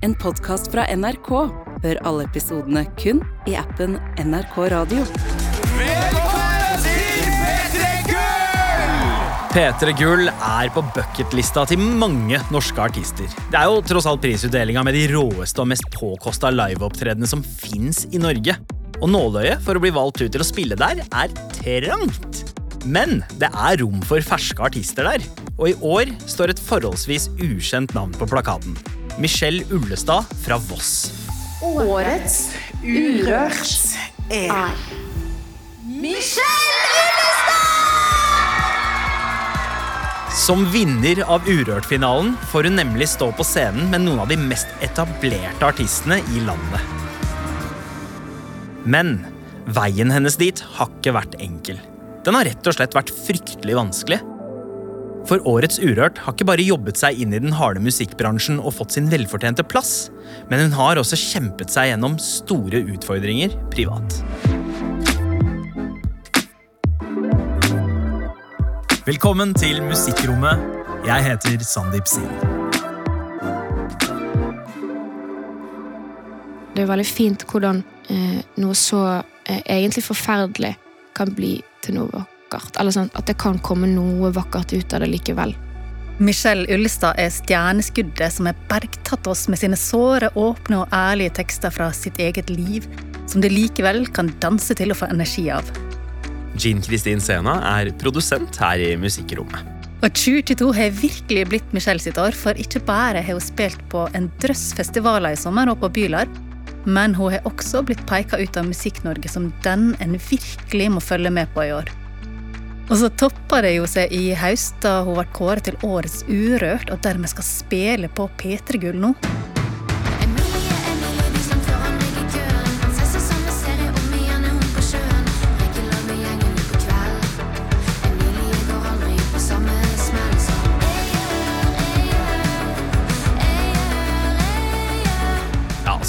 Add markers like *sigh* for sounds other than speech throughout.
en podkast fra NRK. Hør alle episodene kun i appen NRK Radio. Velkommen til P3 Gull! P3 Gull er på bucketlista til mange norske artister. Det er jo tross alt prisutdelinga med de råeste og mest påkosta liveopptredenene som fins i Norge. Og nåløyet for å bli valgt ut til å spille der er trangt. Men det er rom for ferske artister der, og i år står et forholdsvis ukjent navn på plakaten. Michelle Ullestad fra Voss. Årets Urørt er Michelle Som vinner av Urørt-finalen får hun nemlig stå på scenen med noen av de mest etablerte artistene i landet. Men veien hennes dit har ikke vært enkel. Den har rett og slett vært fryktelig vanskelig. For årets Urørt har ikke bare jobbet seg inn i den harde musikkbransjen og fått sin velfortjente plass, men hun har også kjempet seg gjennom store utfordringer privat. Velkommen til Musikkrommet. Jeg heter Sandeep Sin. Det er veldig fint hvordan eh, noe så eh, egentlig forferdelig kan bli til noe vakkert. Eller sånn at det kan komme noe vakkert ut av det likevel. Michelle Ullestad er stjerneskuddet som har bergtatt oss med sine såre, åpne og ærlige tekster fra sitt eget liv, som det likevel kan danse til og få energi av. Jean Kristin Sena er produsent her i Musikkrommet. Og 2022 har virkelig blitt Michelle sitt år, for ikke bare har hun spilt på en drøss festivaler i sommer og på Bylar, men hun har også blitt peka ut av Musikk-Norge som den en virkelig må følge med på i år. Og så toppa det jo seg i høst da hun ble kåret til Årets Urørt, og dermed skal spille på P3 Gull nå.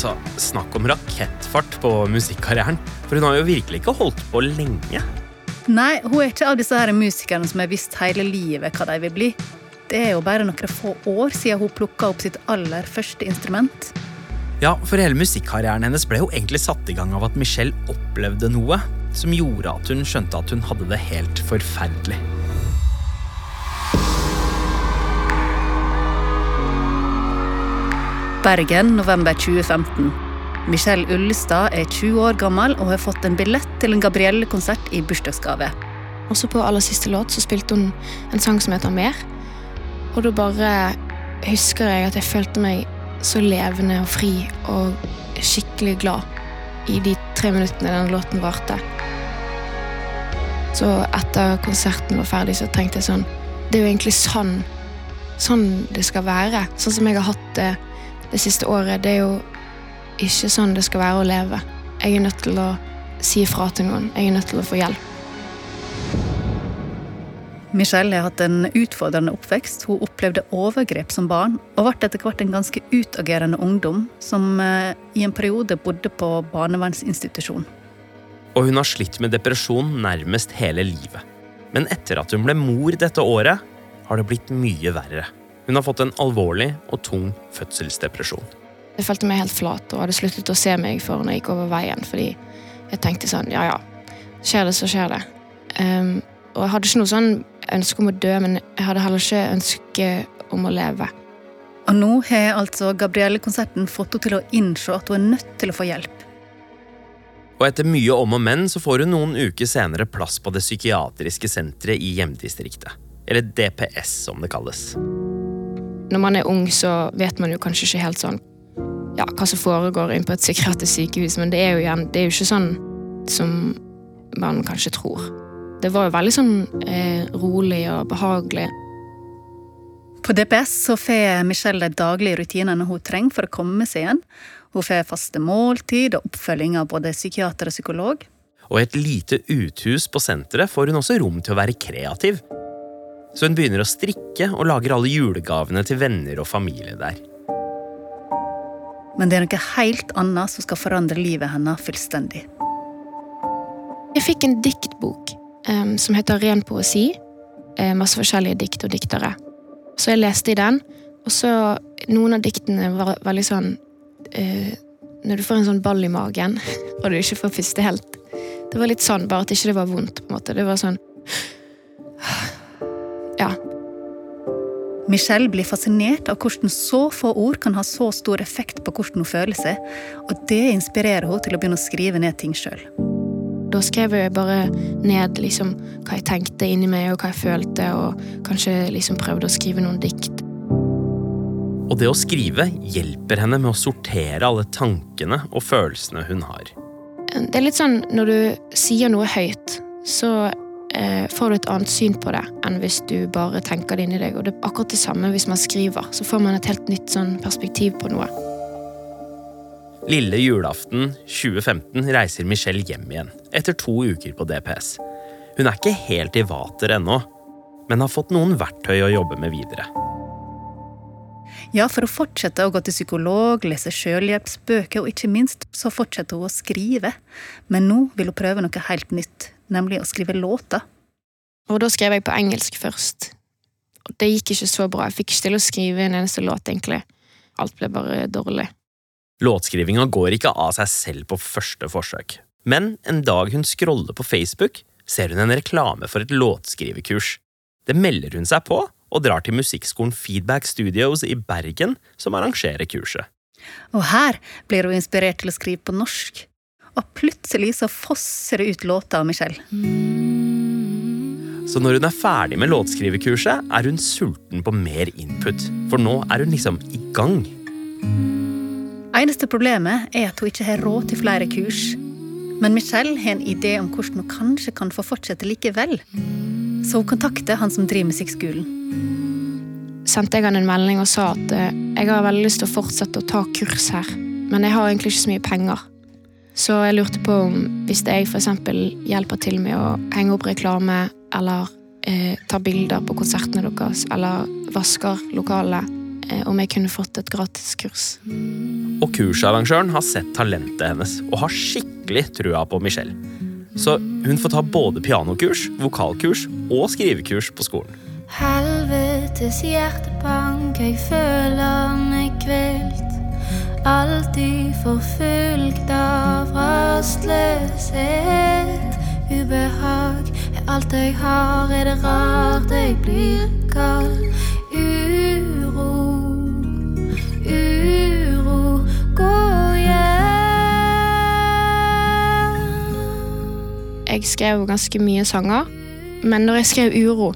Altså, Snakk om rakettfart på musikkarrieren. For hun har jo virkelig ikke holdt på lenge. Nei, hun er ikke av disse her musikerne som har visst hele livet hva de vil bli. Det er jo bare noen få år siden hun plukka opp sitt aller første instrument. Ja, for hele musikkarrieren hennes ble jo egentlig satt i gang av at Michelle opplevde noe som gjorde at hun skjønte at hun hadde det helt forferdelig. Bergen, november 2015. Michelle Ullestad er 20 år gammel og har fått en billett til en Gabrielle-konsert i bursdagsgave. Også på aller siste låt så spilte hun en sang som heter Mer. Og da bare husker jeg at jeg følte meg så levende og fri og skikkelig glad i de tre minuttene den låten varte. Så etter konserten var ferdig, så tenkte jeg sånn Det er jo egentlig sånn sånn det skal være. Sånn som jeg har hatt det det siste året. Det er jo ikke sånn det skal være å leve. Jeg er nødt til å si ifra til noen. Jeg er nødt til å få hjelp. Michelle har hatt en utfordrende oppvekst. Hun opplevde overgrep som barn, og ble etter hvert en ganske utagerende ungdom som eh, i en periode bodde på barnevernsinstitusjon. Og hun har slitt med depresjon nærmest hele livet. Men etter at hun ble mor dette året, har det blitt mye verre. Hun har fått en alvorlig og tung fødselsdepresjon. Jeg følte meg helt flat og hadde sluttet å se meg for når jeg gikk over veien. Fordi jeg tenkte sånn, ja ja, skjer det, så skjer det. Um, og jeg hadde ikke noe sånn ønske om å dø, men jeg hadde heller ikke ønske om å leve. Og nå har altså Gabrielle-konserten fått henne til å innse at hun er nødt til å få hjelp. Og etter mye om og men så får hun noen uker senere plass på det psykiatriske senteret i hjemdistriktet. Eller DPS, som det kalles. Når man er ung, så vet man jo kanskje ikke helt sånn ja, hva som foregår inn på et psykiatrisk sykehus, men det er jo, igjen, det er jo ikke sånn som man kanskje tror. Det var jo veldig sånn eh, rolig og behagelig. På DPS så får Michelle de daglige rutinene hun trenger for å komme seg igjen. Hun får faste måltid og oppfølging av både psykiater og psykolog. Og i et lite uthus på senteret får hun også rom til å være kreativ. Så hun begynner å strikke og lager alle julegavene til venner og familie der. Men det er noe helt annet som skal forandre livet hennes fullstendig. Jeg fikk en diktbok um, som heter Ren poesi. Eh, masse forskjellige dikt og diktere. Så jeg leste i den, Og så noen av diktene var veldig sånn uh, Når du får en sånn ball i magen, *laughs* og du ikke får puste helt. Det var litt sånn, bare at ikke det var vondt. på en måte. Det var sånn Michelle blir fascinert av hvordan så få ord kan ha så stor effekt på hvordan hun føler seg, og det inspirerer henne til å begynne å skrive ned ting sjøl. Da skrev jeg bare ned liksom hva jeg tenkte inni meg, og hva jeg følte, og kanskje liksom prøvde å skrive noen dikt. Og det å skrive hjelper henne med å sortere alle tankene og følelsene hun har. Det er litt sånn når du sier noe høyt, så får du et annet syn på det enn hvis du bare tenker det inni deg. Og det er akkurat det samme hvis man skriver. Så får man et helt nytt sånn perspektiv på noe. Lille julaften 2015 reiser Michelle hjem igjen, etter to uker på DPS. Hun er ikke helt i vater ennå, men har fått noen verktøy å jobbe med videre. Ja, for å fortsette å gå til psykolog, lese selvhjelpsbøker, og ikke minst så fortsetter hun å skrive. Men nå vil hun prøve noe helt nytt, nemlig å skrive låter. Og da skrev jeg på engelsk først. Og det gikk ikke så bra. Jeg fikk ikke til å skrive en eneste låt, egentlig. Alt ble bare dårlig. Låtskrivinga går ikke av seg selv på første forsøk. Men en dag hun scroller på Facebook, ser hun en reklame for et låtskrivekurs. Det melder hun seg på, og drar til musikkskolen Feedback Studios i Bergen, som arrangerer kurset. Og her blir hun inspirert til å skrive på norsk. Og plutselig så fosser det ut låter av Michelle. Så når hun er ferdig med låtskrivekurset, er hun sulten på mer input. For nå er hun liksom i gang. Eneste problemet er at hun ikke har råd til flere kurs. Men Michelle har en idé om hvordan hun kanskje kan få fortsette likevel. Så hun kontakter han som driver musikkskolen. Sendte jeg han en melding og sa at eh, jeg har veldig lyst til å fortsette å ta kurs her, men jeg har egentlig ikke så mye penger. Så jeg lurte på om hvis jeg f.eks. hjelper til med å henge opp reklame, eller eh, ta bilder på konsertene deres, eller vasker lokalet, eh, om jeg kunne fått et gratiskurs. Og kursarrangøren har sett talentet hennes og har skikkelig trua på Michelle. Så hun får ta både pianokurs, vokalkurs og skrivekurs på skolen. Helvetes hjertebank, jeg føler meg kvelt. Alltid forfulgt av rastløshet. Ubehag er alt jeg har, er det rart jeg blir kald. Uro, uro, gå hjem. Jeg skrev ganske mye sanger, men når jeg skrev Uro,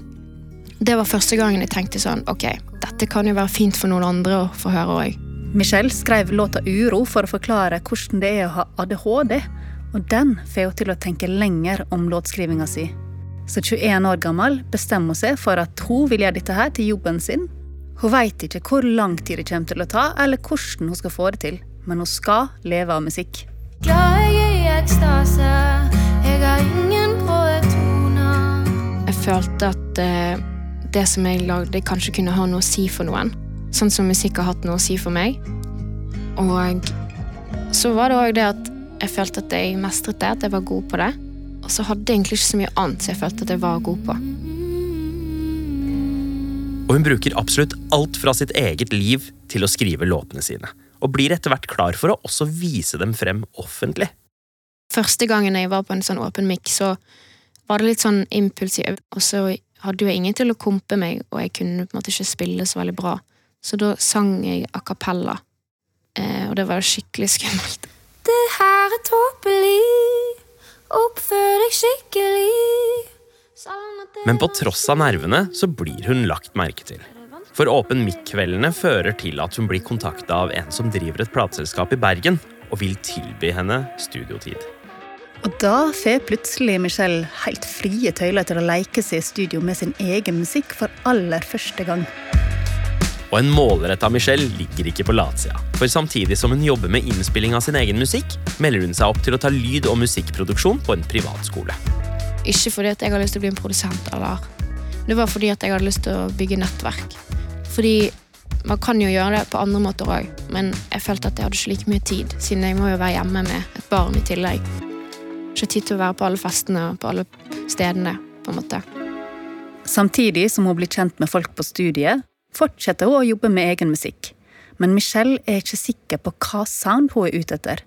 det var første gangen jeg tenkte sånn Ok, dette kan jo være fint for noen andre å få høre òg. Michelle skrev låta Uro for å forklare hvordan det er å ha ADHD, og den får henne til å tenke lenger om låtskrivinga si. Så 21 år gammel bestemmer hun seg for at hun vil gjøre dette her til jobben sin. Hun veit ikke hvor lang tid det kommer til å ta, eller hvordan hun skal få det til, men hun skal leve av musikk. Glad jeg er i ekstase, jeg har ingen brå toner. Jeg følte at eh, det som jeg lagde, kanskje kunne ha noe å si for noen. Sånn som musikk har hatt noe å si for meg. Og så var det òg det at jeg følte at jeg mestret det, at jeg var god på det. Og så hadde jeg egentlig ikke så mye annet som jeg følte at jeg var god på. Og hun bruker absolutt alt fra sitt eget liv til å skrive låtene sine. Og blir etter hvert klar for å også vise dem frem offentlig. Første gangen jeg var på en sånn åpen mic, så var det litt sånn impulsiv. Og så hadde jo ingen til å kompe meg, og jeg kunne på en måte ikke spille så veldig bra. Så da sang jeg a cappella, eh, og det var skikkelig skummelt. Det her er tåpelig, oppfør deg skikkelig. Sånn Men på tross av nervene så blir hun lagt merke til. For Åpen mic-kveldene fører til at hun blir kontakta av en som driver et plateselskap i Bergen, og vil tilby henne studiotid. Og da får plutselig Michelle helt frie tøyler til å leke seg i studio med sin egen musikk for aller første gang. Og en målretta Michelle ligger ikke på latsida. For samtidig som hun jobber med innspilling av sin egen musikk, melder hun seg opp til å ta lyd- og musikkproduksjon på en privatskole. Ikke fordi at jeg hadde lyst til å bli en produsent, eller Det var fordi at jeg hadde lyst til å bygge nettverk. Fordi man kan jo gjøre det på andre måter òg, men jeg følte at jeg hadde ikke like mye tid, siden jeg må jo være hjemme med et barn i tillegg. Ikke tid til å være på alle festene og på alle stedene, på en måte. Samtidig som hun blir kjent med folk på studiet, fortsetter hun å jobbe med egen musikk. Men Michelle er ikke sikker på hva sound hun er ute etter.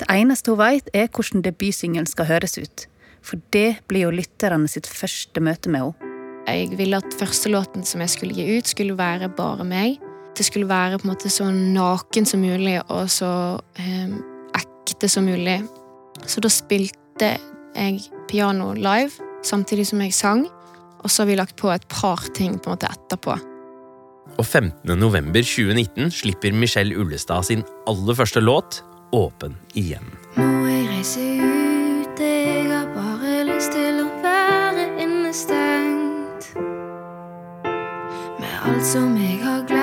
Det eneste hun vet, er hvordan debutsingelen skal høres ut. For det blir jo lytterne sitt første møte med henne. Jeg ville at første låten som jeg skulle gi ut, skulle være bare meg. Det skulle være på en måte så naken som mulig og så eh, ekte som mulig. Så da spilte jeg piano live samtidig som jeg sang. Og så har vi lagt på et par ting på en måte etterpå. Og 15. november 2019 slipper Michelle Ullestad sin aller første låt, Åpen igjen. Må jeg reise ut? Jeg har bare lyst til å være innestengt. Med alt som jeg har glemt,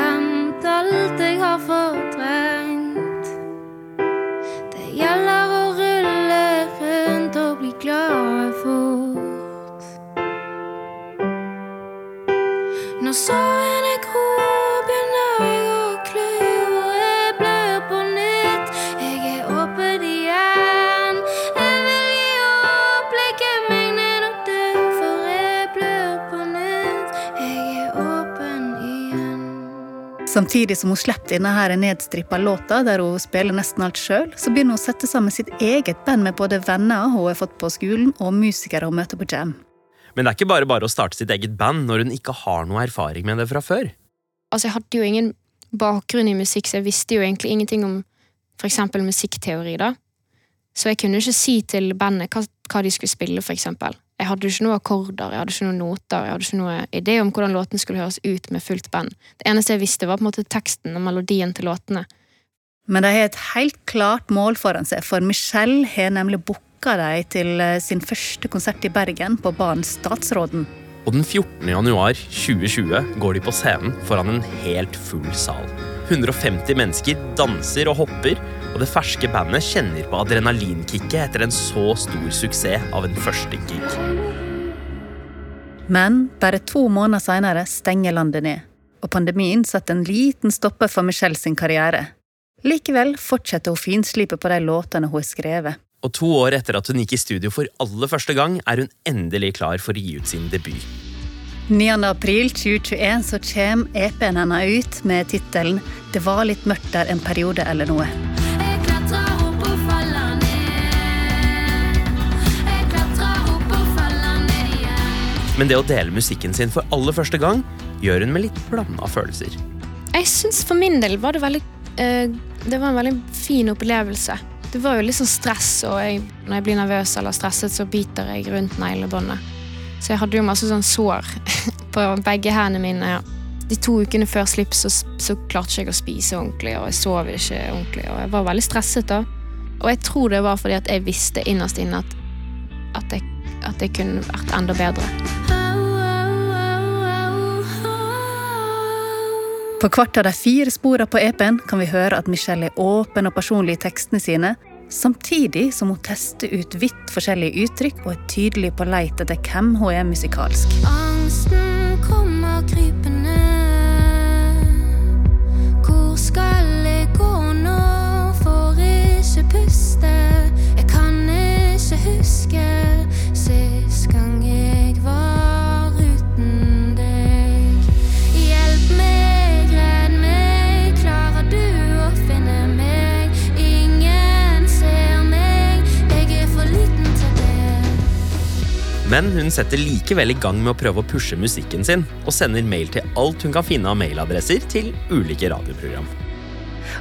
Samtidig som hun slipper denne her nedstrippa låta, der hun spiller nesten alt sjøl, så begynner hun å sette sammen sitt eget band med både venner hun har fått på skolen, og musikere hun møter på jam. Men det er ikke bare bare å starte sitt eget band når hun ikke har noe erfaring med det fra før. Altså, jeg hadde jo ingen bakgrunn i musikk, så jeg visste jo egentlig ingenting om eksempel musikkteori, da. Så jeg kunne ikke si til bandet hva, hva de skulle spille, eksempel. Jeg hadde jo ikke noen akkorder, jeg hadde ikke noen noter, jeg hadde ikke noen idé om hvordan låten skulle høres ut med fullt band. Det eneste jeg visste, var på en måte teksten og melodien til låtene. Men de har et helt klart mål foran seg, for Michelle har nemlig booka dem til eh, sin første konsert i Bergen på banen Statsråden. Og den 14. januar 2020 går de på scenen foran en helt full sal. 150 mennesker danser og hopper, og det ferske bandet kjenner på adrenalinkicket etter en så stor suksess av en første gig. Men bare to måneder senere stenger landet ned, og pandemien setter en liten stopper for Michelle sin karriere. Likevel fortsetter hun finslipe på de låtene hun har skrevet. Og to år etter at hun gikk i studio for aller første gang, er hun endelig klar for å gi ut sin debut. 9. april 2021 så kommer EP-en hennes ut med tittelen 'Det var litt mørkt der en periode eller noe'. Men det å dele musikken sin for aller første gang gjør hun med litt blanda følelser. Jeg syns for min del var det veldig eh, Det var en veldig fin opplevelse. Det var jo litt sånn stress, og jeg, når jeg blir nervøs eller stresset, så biter jeg rundt neglebåndet. Så jeg hadde jo masse sånn sår *laughs* på begge hendene mine. De to ukene før slipp så, så klarte jeg ikke å spise ordentlig, og jeg sov ikke ordentlig, og jeg var veldig stresset da. Og jeg tror det var fordi at jeg visste innerst inne at, at, jeg, at jeg kunne vært enda bedre. På hvert av de fire sporene på EP-en kan vi høre at Michelle er åpen og personlig i tekstene sine, samtidig som hun tester ut vidt forskjellige uttrykk og er tydelig på leit etter hvem hun er musikalsk. Angsten kommer krypende. Hvor skal jeg gå nå? Får ikke puste. Jeg kan ikke huske sist Men hun setter likevel i gang med å prøve å pushe musikken sin, og sender mail til alt hun kan finne av mailadresser til ulike radioprogram.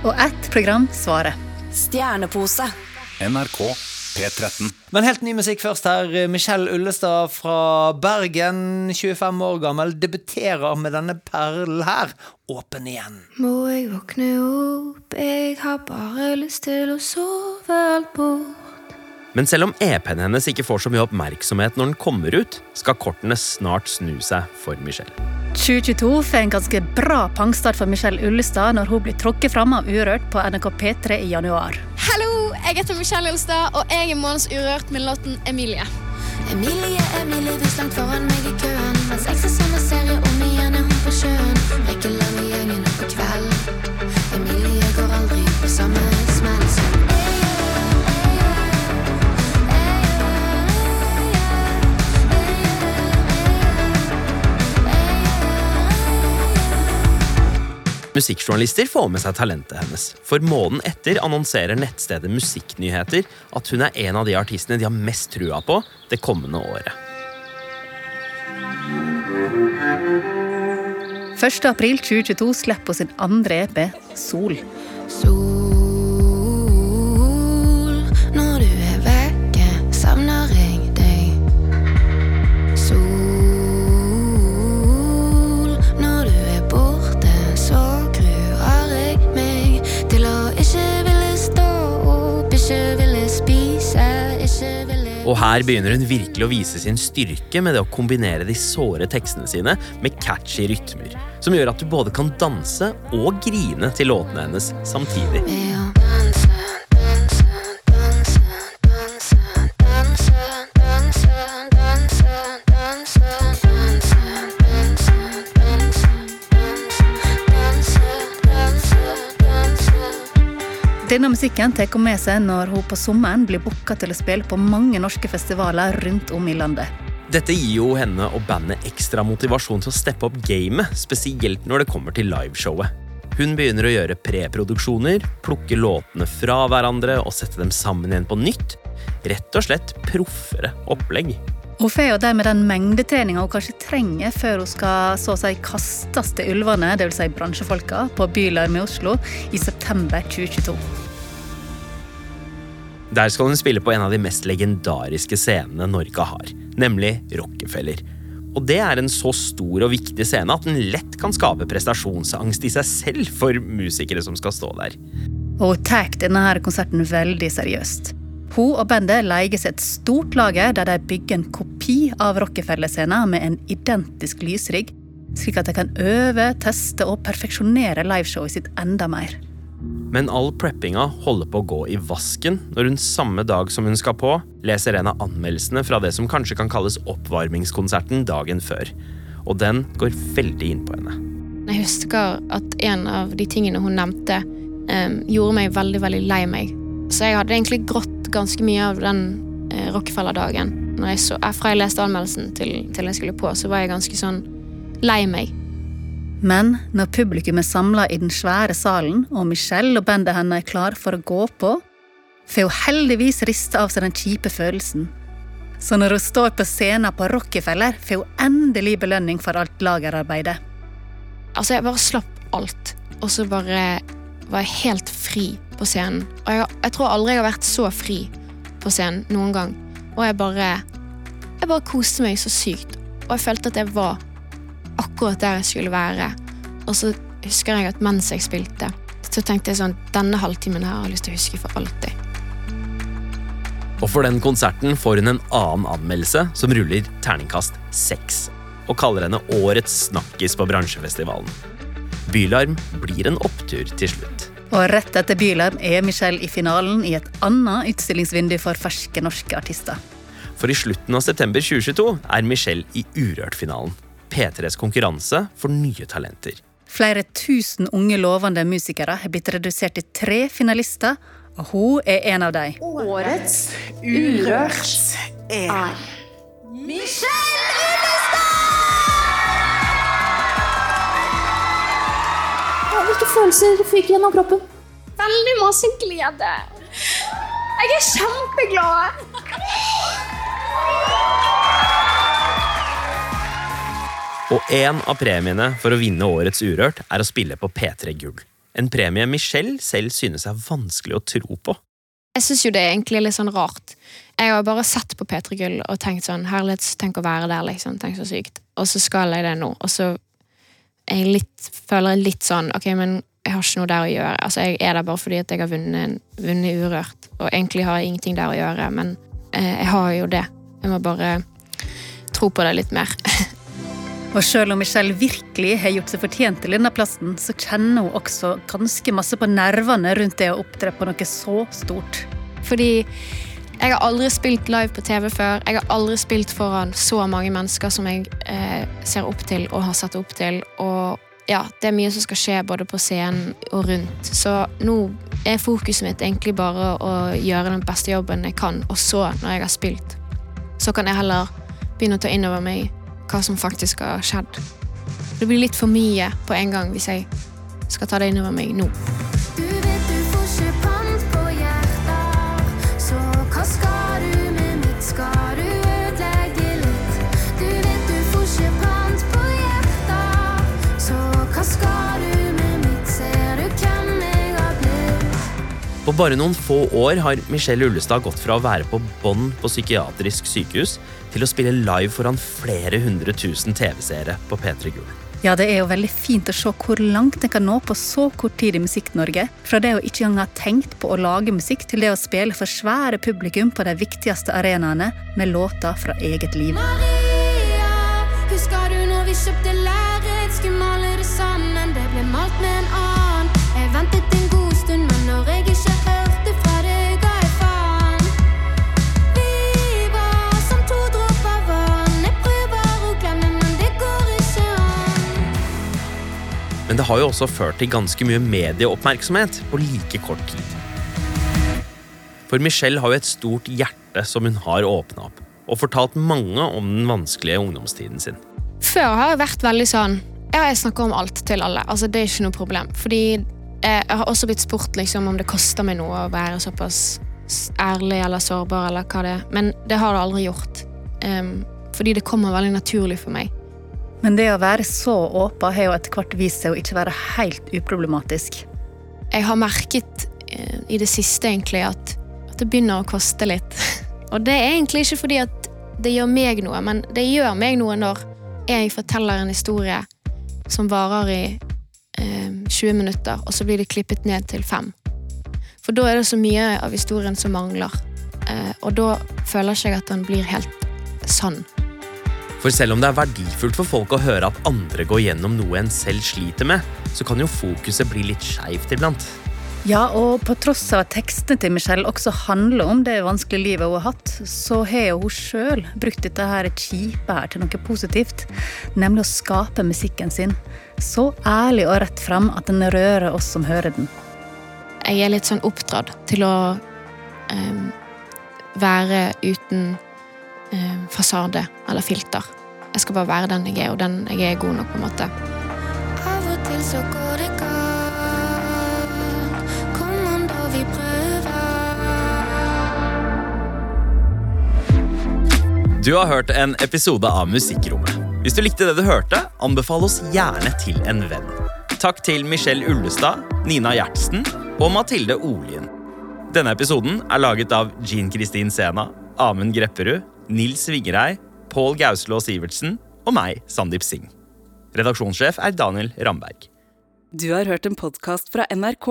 Og ett program svarer. Stjernepose. NRK P13. Men helt ny musikk først her. Michelle Ullestad fra Bergen, 25 år gammel, debuterer med denne perlen her. Åpen igjen. Må jeg våkne opp? Jeg har bare lyst til å sove alt bort. Men selv om EP-en hennes ikke får så mye oppmerksomhet når den kommer ut, skal kortene snart snu seg for Michelle. 2022 får en ganske bra pangstart for Michelle Ullestad når hun blir tråkket fram av Urørt på NRK P3 i januar. Hallo, jeg heter Michelle Ullestad, og jeg er Månens Urørt med låten Emilie. Emilie, Emilie, du stank foran meg i køen. Mens jeg ser samme serie om igjen, er hun på sjøen. Rekker landet i gjengen på kveld. Musikkjournalister får med seg talentet hennes. For måneden etter annonserer nettstedet Musikknyheter at hun er en av de artistene de har mest trua på det kommende året. 1. april 2022 slipper hun sin andre EP, Sol. Sol, Og her begynner hun virkelig å vise sin styrke med det å kombinere de såre tekstene sine med catchy rytmer, som gjør at du både kan danse og grine til låtene hennes samtidig. Denne musikken tar hun med seg når hun på sommeren blir booka til å spille på mange norske festivaler rundt om i landet. Dette gir jo henne og bandet ekstra motivasjon til å steppe opp gamet, spesielt når det kommer til liveshowet. Hun begynner å gjøre preproduksjoner, plukke låtene fra hverandre og sette dem sammen igjen på nytt. Rett og slett proffere opplegg. Hun får jo dermed den mengdetreninga hun kanskje trenger før hun skal så å si kastes til ulvene, dvs. Si bransjefolka, på Bylarm i Oslo i september 2022. Der skal hun spille på en av de mest legendariske scenene Norge har, nemlig Rockefeller. Og det er en så stor og viktig scene at den lett kan skape prestasjonsangst i seg selv for musikere som skal stå der. Og hun tar denne konserten veldig seriøst. Hun og bandet leier seg et stort lager der de bygger en kopi av Rockefeller-scenen med en identisk lysrigg, slik at de kan øve, teste og perfeksjonere liveshowet sitt enda mer. Men all preppinga holder på å gå i vasken når hun samme dag som hun skal på, leser en av anmeldelsene fra det som kanskje kan kalles oppvarmingskonserten dagen før. Og den går veldig inn på henne. Jeg husker at en av de tingene hun nevnte, um, gjorde meg veldig, veldig lei meg. Så jeg hadde egentlig grått ganske mye av den uh, Rockefeller-dagen. Når jeg så- Fra jeg leste anmeldelsen til, til jeg skulle på, så var jeg ganske sånn lei meg. Men når publikum er samla i den svære salen, og Michelle og bandet hennes er klare for å gå på, får hun heldigvis rista av seg den kjipe følelsen. Så når hun står på scenen på Rockefeller, får hun endelig belønning for alt lagerarbeidet. Altså, jeg bare slapp alt, og så bare var jeg helt fri på scenen. Og jeg, jeg tror aldri jeg har vært så fri på scenen noen gang. Og jeg bare Jeg bare koste meg så sykt. Og jeg følte at jeg var akkurat der jeg skulle være. Og så husker jeg at mens jeg spilte, så tenkte jeg sånn Denne halvtimen her har jeg lyst til å huske for alltid. Og for den konserten får hun en annen anmeldelse som ruller terningkast seks, og kaller henne årets snakkis på bransjefestivalen. Bylarm blir en opptur til slutt. Og rett etter Bylarm er Michelle i finalen i et annet utstillingsvindu for ferske norske artister. For i slutten av september 2022 er Michelle i Urørt-finalen. P3s konkurranse for nye talenter. Flere tusen unge lovende musikere har blitt redusert til tre finalister, og hun er en av dem. Årets Urørt er Hvilke følelser fikk gjennom kroppen? Veldig masse glede. Jeg er kjempeglad. Og en av premiene for å vinne årets Urørt er å spille på P3 Gull. En premie Michelle selv synes er vanskelig å tro på. Jeg syns jo det er egentlig litt sånn rart. Jeg har bare sett på P3 Gull og tenkt sånn Herlighet, tenk å være der, liksom. Tenk så sykt. Og så skal jeg det nå. Og så jeg litt, føler jeg litt sånn Ok, men jeg har ikke noe der å gjøre. Altså, Jeg er der bare fordi jeg har vunnet, vunnet Urørt. Og egentlig har jeg ingenting der å gjøre, men eh, jeg har jo det. Jeg må bare tro på det litt mer. *laughs* Og selv om Michelle virkelig har gjort seg fortjent til denne plassen, så kjenner hun også ganske masse på nervene rundt det å opptre på noe så stort. Fordi jeg har aldri spilt live på TV før. Jeg har aldri spilt foran så mange mennesker som jeg eh, ser opp til og har sett opp til. Og ja, det er mye som skal skje både på scenen og rundt. Så nå er fokuset mitt egentlig bare å gjøre den beste jobben jeg kan. Og så, når jeg har spilt, så kan jeg heller begynne å ta inn over meg hva som faktisk har skjedd. Det blir litt for mye på en gang hvis jeg skal ta det innover meg nå. På bare noen få år har Michelle Ullestad gått fra å være på bånn på psykiatrisk sykehus til å spille live foran flere hundre tusen TV-seere på P3 Gull. Ja, det er jo veldig fint å se hvor langt en kan nå på så kort tid i Musikk-Norge. Fra det å ikke engang ha tenkt på å lage musikk, til det å spille for svære publikum på de viktigste arenaene med låter fra eget liv. Maria, husker du når vi kjøpte lerret? Men det har jo også ført til ganske mye medieoppmerksomhet på like kort tid. For Michelle har jo et stort hjerte som hun har åpna opp, og fortalt mange om den vanskelige ungdomstiden sin. Før har jeg vært veldig sånn Ja, jeg snakker om alt til alle. Altså, det er ikke noe problem. Fordi eh, jeg har også blitt spurt liksom, om det koster meg noe å være såpass ærlig eller sårbar, eller hva det er. Men det har det aldri gjort. Um, fordi det kommer veldig naturlig for meg. Men det å være så åpen har jo etter hvert vist seg å ikke være helt uproblematisk. Jeg har merket eh, i det siste egentlig at, at det begynner å koste litt. *laughs* Og det er egentlig ikke fordi at det gjør meg noe, men det gjør meg noe når jeg forteller en historie som varer i eh, 20 minutter, og så blir det klippet ned til fem. For da er det så mye av historien som mangler. Eh, og da føler ikke jeg at den blir helt sann. For selv om det er verdifullt for folk å høre at andre går gjennom noe en selv sliter med, så kan jo fokuset bli litt skeivt iblant. Ja, og på tross av at tekstene til Michelle også handler om det vanskelige livet hun har hatt, så har hun sjøl brukt dette her kjipe her til noe positivt, nemlig å skape musikken sin. Så ærlig og rett fram at den rører oss som hører den. jeg er litt sånn oppdratt til å um, være uten fasade eller filter. Jeg skal bare være den jeg er, og den jeg er god nok, på en måte. Av og til så går det galt. Kom an, da vi prøver. Du har hørt en episode av Musikkrommet. Hvis du likte det du hørte, anbefal oss gjerne til en venn. Takk til Michelle Ullestad, Nina Gjertsen og Mathilde Olien. Denne episoden er laget av Jean Kristin Sena, Amund Grepperud, Nils Vingerei, Pål Gauslå Sivertsen og meg, Sandeep Singh. Redaksjonssjef er Daniel Ramberg. Du har hørt en podkast fra NRK.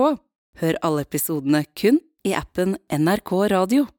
Hør alle episodene kun i appen NRK Radio.